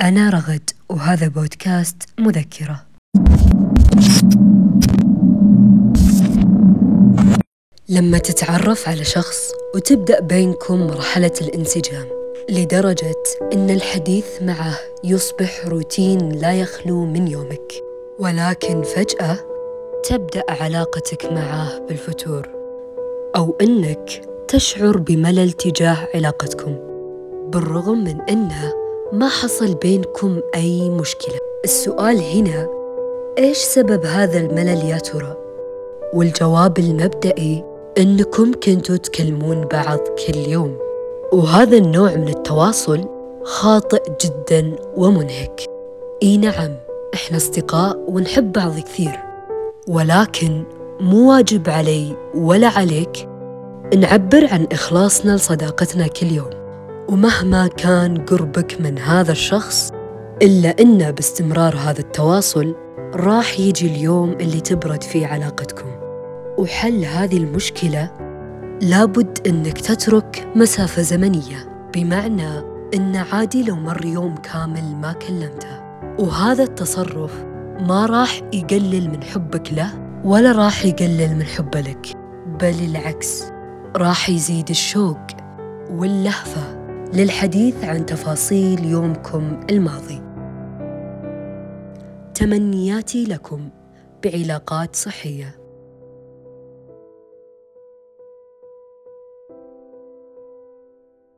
أنا رغد وهذا بودكاست مذكرة. لما تتعرف على شخص وتبدأ بينكم مرحلة الانسجام لدرجة إن الحديث معه يصبح روتين لا يخلو من يومك. ولكن فجأة تبدأ علاقتك معه بالفتور أو إنك تشعر بملل تجاه علاقتكم بالرغم من أنه ما حصل بينكم أي مشكلة؟ السؤال هنا إيش سبب هذا الملل يا ترى؟ والجواب المبدئي إنكم كنتوا تكلمون بعض كل يوم. وهذا النوع من التواصل خاطئ جدا ومنهك. إي نعم إحنا أصدقاء ونحب بعض كثير. ولكن مو واجب علي ولا عليك نعبر عن إخلاصنا لصداقتنا كل يوم. ومهما كان قربك من هذا الشخص إلا إن باستمرار هذا التواصل راح يجي اليوم اللي تبرد فيه علاقتكم. وحل هذه المشكلة لابد إنك تترك مسافة زمنية بمعنى إن عادي لو مر يوم كامل ما كلمته. وهذا التصرف ما راح يقلل من حبك له ولا راح يقلل من حبه لك بل العكس راح يزيد الشوق واللهفة. للحديث عن تفاصيل يومكم الماضي. تمنياتي لكم بعلاقات صحية.